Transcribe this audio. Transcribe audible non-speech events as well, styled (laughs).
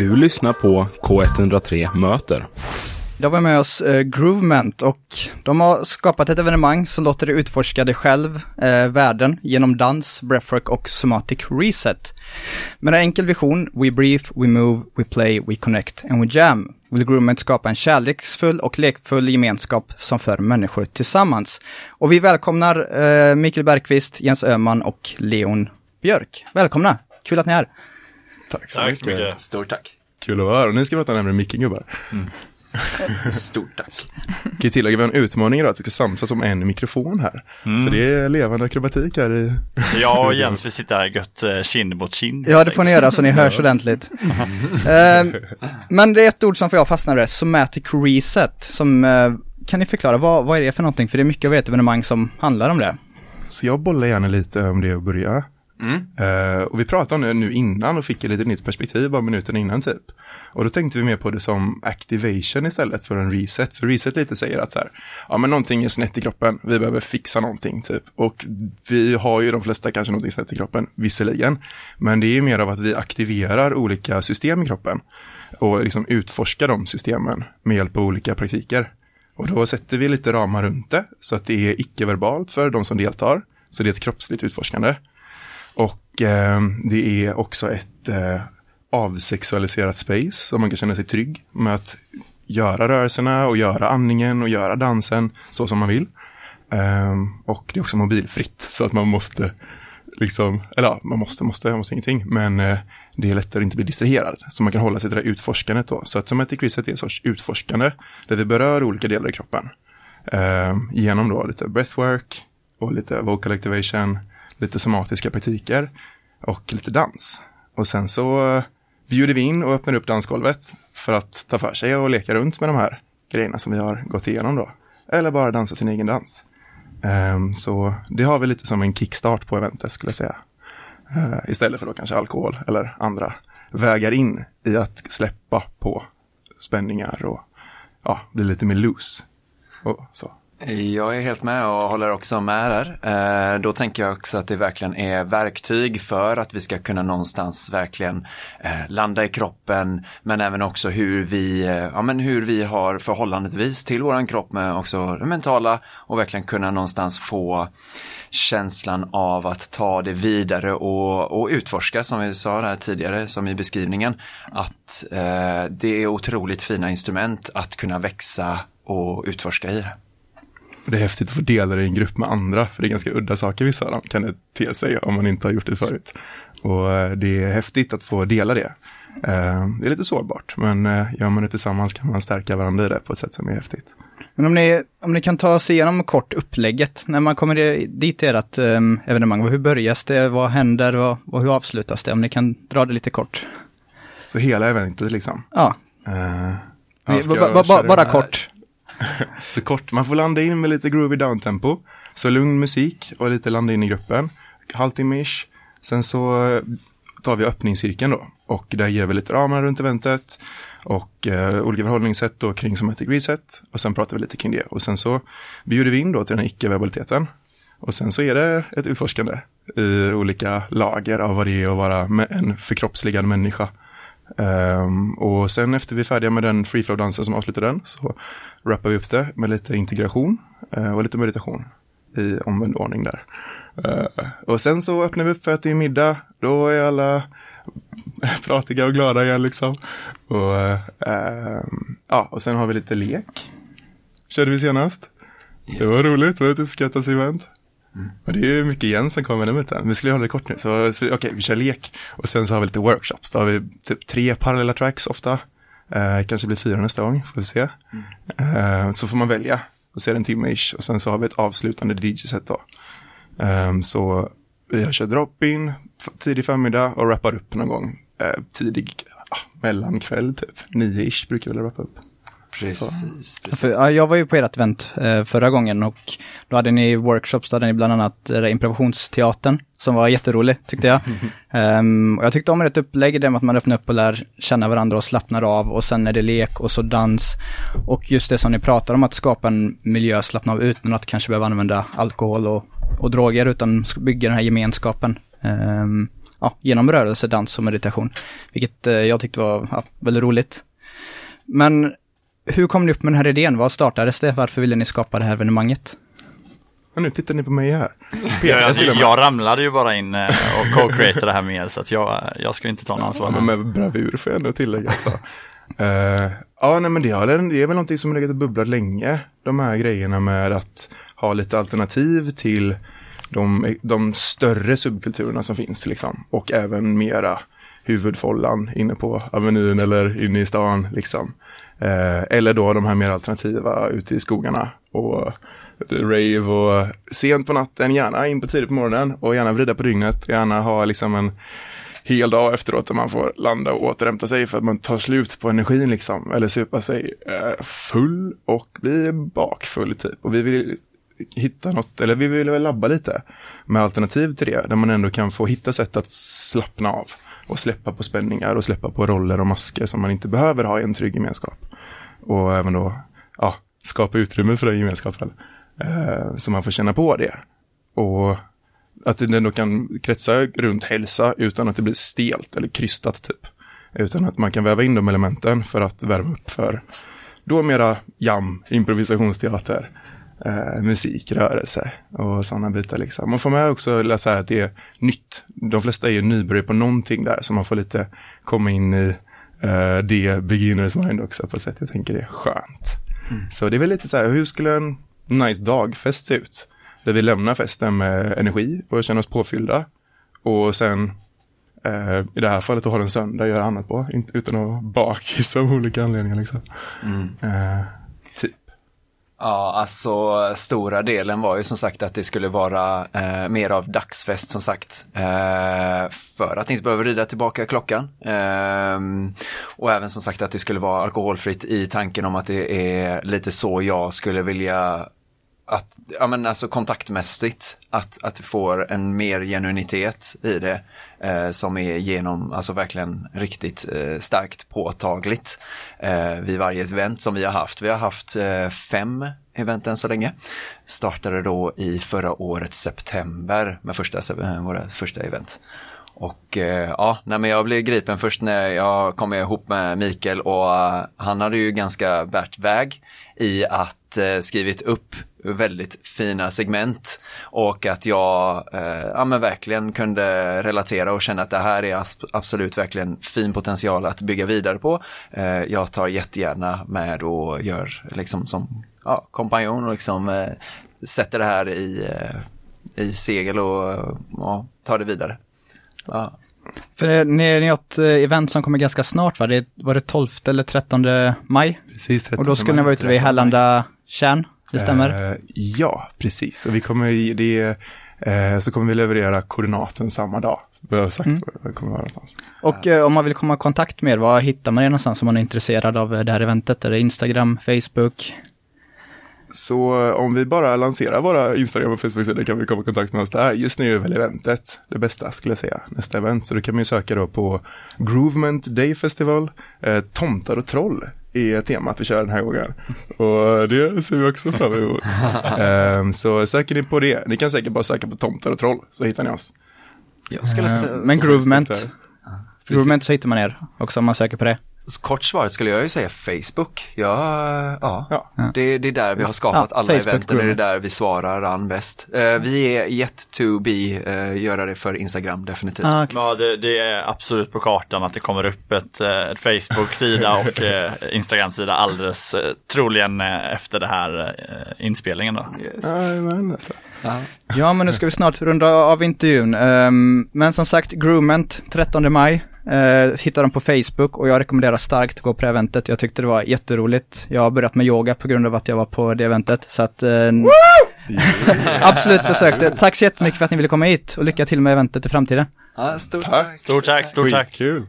Du lyssnar på K103 Möter. Idag har vi med oss eh, Groovement och de har skapat ett evenemang som låter dig utforska dig själv, eh, världen, genom dans, breathwork och somatic reset. Med en enkel vision, we breathe, we move, we play, we connect and we jam, vill Groovement skapa en kärleksfull och lekfull gemenskap som för människor tillsammans. Och vi välkomnar eh, Mikael Bergqvist, Jens Öhman och Leon Björk. Välkomna! Kul att ni är här. Tack så Tack mycket. mycket. Stort tack. Kul att vara här. Och ni ska prata närmare micken gubbar. (laughs) Stort tack. Kan ju tillägga, vi har en utmaning idag att vi ska samsas om en mikrofon här. Så det är levande akrobatik här i... Så jag och Jens vi sitter här gött eh, kind mot kind. Ja, det får ni göra så ni hörs ordentligt. (laughs) Eh, men det är ett ord som för jag fastnar i, somatic reset, som eh, kan ni förklara, vad, vad är det för någonting? För det är mycket av ert evenemang som handlar om det. Så jag bollar gärna lite om det att börja. Mm. Uh, och vi pratade om det nu innan och fick ett lite nytt perspektiv bara minuten innan typ. Och då tänkte vi mer på det som activation istället för en reset. För reset lite säger att så här, ja men någonting är snett i kroppen, vi behöver fixa någonting typ. Och vi har ju de flesta kanske någonting snett i kroppen, visserligen. Men det är ju mer av att vi aktiverar olika system i kroppen. Och liksom utforskar de systemen med hjälp av olika praktiker. Och då sätter vi lite ramar runt det, så att det är icke-verbalt för de som deltar. Så det är ett kroppsligt utforskande. Eh, det är också ett eh, avsexualiserat space, så man kan känna sig trygg med att göra rörelserna och göra andningen och göra dansen så som man vill. Ehm, och det är också mobilfritt, så att man måste liksom, eller ja, man måste, måste, måste ingenting, men eh, det är lättare att inte bli distraherad. Så man kan hålla sig till det här utforskandet då. Så att somatic reset är en sorts utforskande, där vi berör olika delar i kroppen. Eh, genom då lite breathwork och lite vocal activation, lite somatiska praktiker och lite dans. Och sen så eh, bjuder vi in och öppnar upp dansgolvet för att ta för sig och leka runt med de här grejerna som vi har gått igenom då. Eller bara dansa sin egen dans. Um, så det har vi lite som en kickstart på eventet skulle jag säga. Uh, istället för då kanske alkohol eller andra vägar in i att släppa på spänningar och ja, bli lite mer loose. Och så. Jag är helt med och håller också med där. Eh, då tänker jag också att det verkligen är verktyg för att vi ska kunna någonstans verkligen eh, landa i kroppen men även också hur vi, eh, ja, men hur vi har förhållandevis till våran kropp med också det mentala och verkligen kunna någonstans få känslan av att ta det vidare och, och utforska som vi sa där tidigare som i beskrivningen att eh, det är otroligt fina instrument att kunna växa och utforska i det. Och det är häftigt att få dela det i en grupp med andra, för det är ganska udda saker vissa av dem kan det te sig om man inte har gjort det förut. Och eh, det är häftigt att få dela det. Eh, Det är lite sårbart, men eh, gör man det tillsammans kan man stärka varandra i det på ett sätt som är häftigt. Men om ni, om ni kan ta oss igenom kort upplägget, när man kommer dit till ert um, evenemang, hur börjas det, vad händer och, och hur avslutas det? Om ni kan dra det lite kort. Så hela eventet liksom. Ja, köra bara den här? kort. (laughs) Så kort, man får landa in med lite groovy downtempo. Så lugn musik och lite landa in i gruppen. Halvtimme-ish. Sen så eh, tar vi öppningscirkeln då. Och där ger vi lite ramar runt eventet. Och eh, olika förhållningssätt då kring somatic reset. Och sen pratar vi lite kring det. Och sen så bjuder vi in då till den här icke-verbaliteten. Och sen så är det ett utforskande i olika lager av vad det är att vara med en förkroppsligad människa. Ehm, och sen efter vi är färdiga med den free flow-dansen som avslutar den så rappar vi upp det med lite integration eh, och lite meditation i omvänd ordning där. Eh, och sen så öppnar vi upp för att det är middag, då är alla (laughs) pratiga och glada igen liksom. Och, ehm, ja, och sen har vi lite lek. Körde vi senast. Det var roligt, det var ett uppskattat event. Mm. Och det är ju mycket Jens som kommer med numret Vi skulle hålla det kort nu, så, så okej, vi kör lek. Och sen så har vi lite workshops, då har vi typ tre parallella tracks ofta. Eh, kanske blir fyra nästa gång, får vi se. Eh, så får man välja, och så är det en timme ish. Och sen så har vi ett avslutande DJ-set då. Eh, så vi kör drop-in, tidig förmiddag och rappar upp någon gång. Eh, tidig, ah, mellankväll typ, nio ish brukar vi väl rappa upp. Precis, precis. För, ja, jag var ju på ert event eh, förra gången och då hade ni workshops, då hade ni bland annat eh, improvisationsteatern som var jätterolig tyckte jag. (laughs) Ehm, och jag tyckte om ert upplägg, det med att man öppnar upp och lär känna varandra och slappnar av och sen är det lek och så dans. Och just det som ni pratar om, att skapa en miljö, slappna av utan att kanske behöva använda alkohol och, och droger utan bygga den här gemenskapen. Ehm, ja, genom rörelse, dans och meditation. Vilket eh, jag tyckte var ja, väldigt roligt. Men hur kom ni upp med den här idén? Vad startades det? Varför ville ni skapa det här evenemanget? Och nu tittar ni på mig här. (laughs) Jag, jag, jag ramlade ju bara in eh, och co-creatade det här med er så att jag, jag ska inte ta någon ansvar. Ja, men med bravur får jag ändå tillägga. Så. Uh, (laughs) ja, nej, men det, har, det är väl någonting som har legat och bubblat länge. De här grejerna med att ha lite alternativ till de, de större subkulturerna som finns. Liksom. Och även mera huvudfållan inne på Avenyn eller inne i stan. Liksom. Eh, eller då de här mer alternativa ute i skogarna. Och rave och sent på natten, gärna in på tidigt på morgonen och gärna vrida på dygnet. Gärna ha liksom en hel dag efteråt där man får landa och återhämta sig för att man tar slut på energin liksom. Eller supa sig eh, full och bli bakfull typ. Och vi vill hitta något, eller vi vill väl labba lite med alternativ till det. Där man ändå kan få hitta sätt att slappna av och släppa på spänningar och släppa på roller och masker som man inte behöver ha i en trygg gemenskap. Och även då, ja, skapa utrymme för den gemenskapen. Eh, så man får känna på det. Och att det ändå kan kretsa runt hälsa utan att det blir stelt eller krystat typ. Utan att man kan väva in de elementen för att värma upp för då mera jam, improvisationsteater, eh, musik, rörelse och sådana bitar liksom. Man får med också läsa att det är nytt. De flesta är ju nybörjare på någonting där så man får lite komma in i eh, det beginners mind också på ett sätt jag tänker det är skönt. Mm. Så det är väl lite så här, hur skulle en nice dagfest se ut? Där vi lämnar festen med energi och känner oss påfyllda. Och sen eh, i det här fallet att ha en söndag och göra annat på. Inte, utan att bakis (laughs) av olika anledningar liksom. Mm. Typ. Ja, alltså stora delen var ju som sagt att det skulle vara eh, mer av dagsfest som sagt. Eh, för att inte behöva rida tillbaka klockan. Eh, och även som sagt att det skulle vara alkoholfritt i tanken om att det är lite så jag skulle vilja att, ja men alltså kontaktmässigt, att, att vi får en mer genuinitet i det eh, som är genom, alltså verkligen riktigt eh, starkt påtagligt eh, vid varje event som vi har haft. Vi har haft eh, fem event än så länge. Startade då i förra årets september med första, eh, våra första event. Och eh, ja, nej, men jag blev gripen först när jag kom ihop med Mikael och uh, han hade ju ganska bärt väg i att uh, skrivit upp väldigt fina segment och att jag uh, ja, men verkligen kunde relatera och känna att det här är absolut verkligen fin potential att bygga vidare på. jag tar jättegärna med och gör liksom som ja, kompanjon och liksom sätter det här i, i segel och ja, tar det vidare. Ja. För ni, ni har ett eh, event som kommer ganska snart va? Det, var det 12 eller 13 maj? Precis, 13 Och då skulle ni vara ute vid Härlanda kärn, det stämmer? Uh, ja, precis. Och vi kommer, det, uh, så kommer vi leverera koordinaten samma dag. Sagt, mm. kommer vara någonstans. Och uh, om man vill komma i kontakt med er, var hittar man er någonstans om man är intresserad av det här eventet? Är det Instagram, Facebook? Så om vi bara lanserar våra Instagram och Facebook-sidor kan vi komma i kontakt med oss där. Just nu är väl eventet det bästa skulle jag säga, nästa event. Så då kan man ju söka då på Groovement Day Festival, eh, Tomtar och troll är temat vi kör den här gången. Och det ser vi också fram emot. um, (laughs) så söker ni på det, ni kan säkert bara söka på tomtar och troll så hittar ni oss. Jag skulle uh, men Groovement, Groovement så hittar man er också om man söker på det. Kort svaret skulle jag ju säga Facebook. Ja, ja. ja. Det, det är där vi har skapat ja, alla Facebook eventen, det är där vi svarar an bäst. Uh, vi är yet to be, uh, göra det för Instagram definitivt. Ah, okay. Ja, det, det, är absolut på kartan att det kommer upp ett, eh, ett Facebook-sida (laughs) och uh, Instagram-sida alldeles uh, troligen efter det här inspelningen då. Yes. Alltså. Ja, men nu ska vi snart runda av intervjun. Um, men som sagt, Groomment 13 maj. Uh, hittar dem på Facebook och jag rekommenderar starkt att gå på det eventet. Jag tyckte det var jätteroligt. Jag har börjat med yoga på grund av att jag var på det eventet. Så att uh, (laughs) absolut besök det. Tack så jättemycket för att ni ville komma hit och lycka till med eventet i framtiden. Ja, stort tack. Stort tack, stort tack. Kul.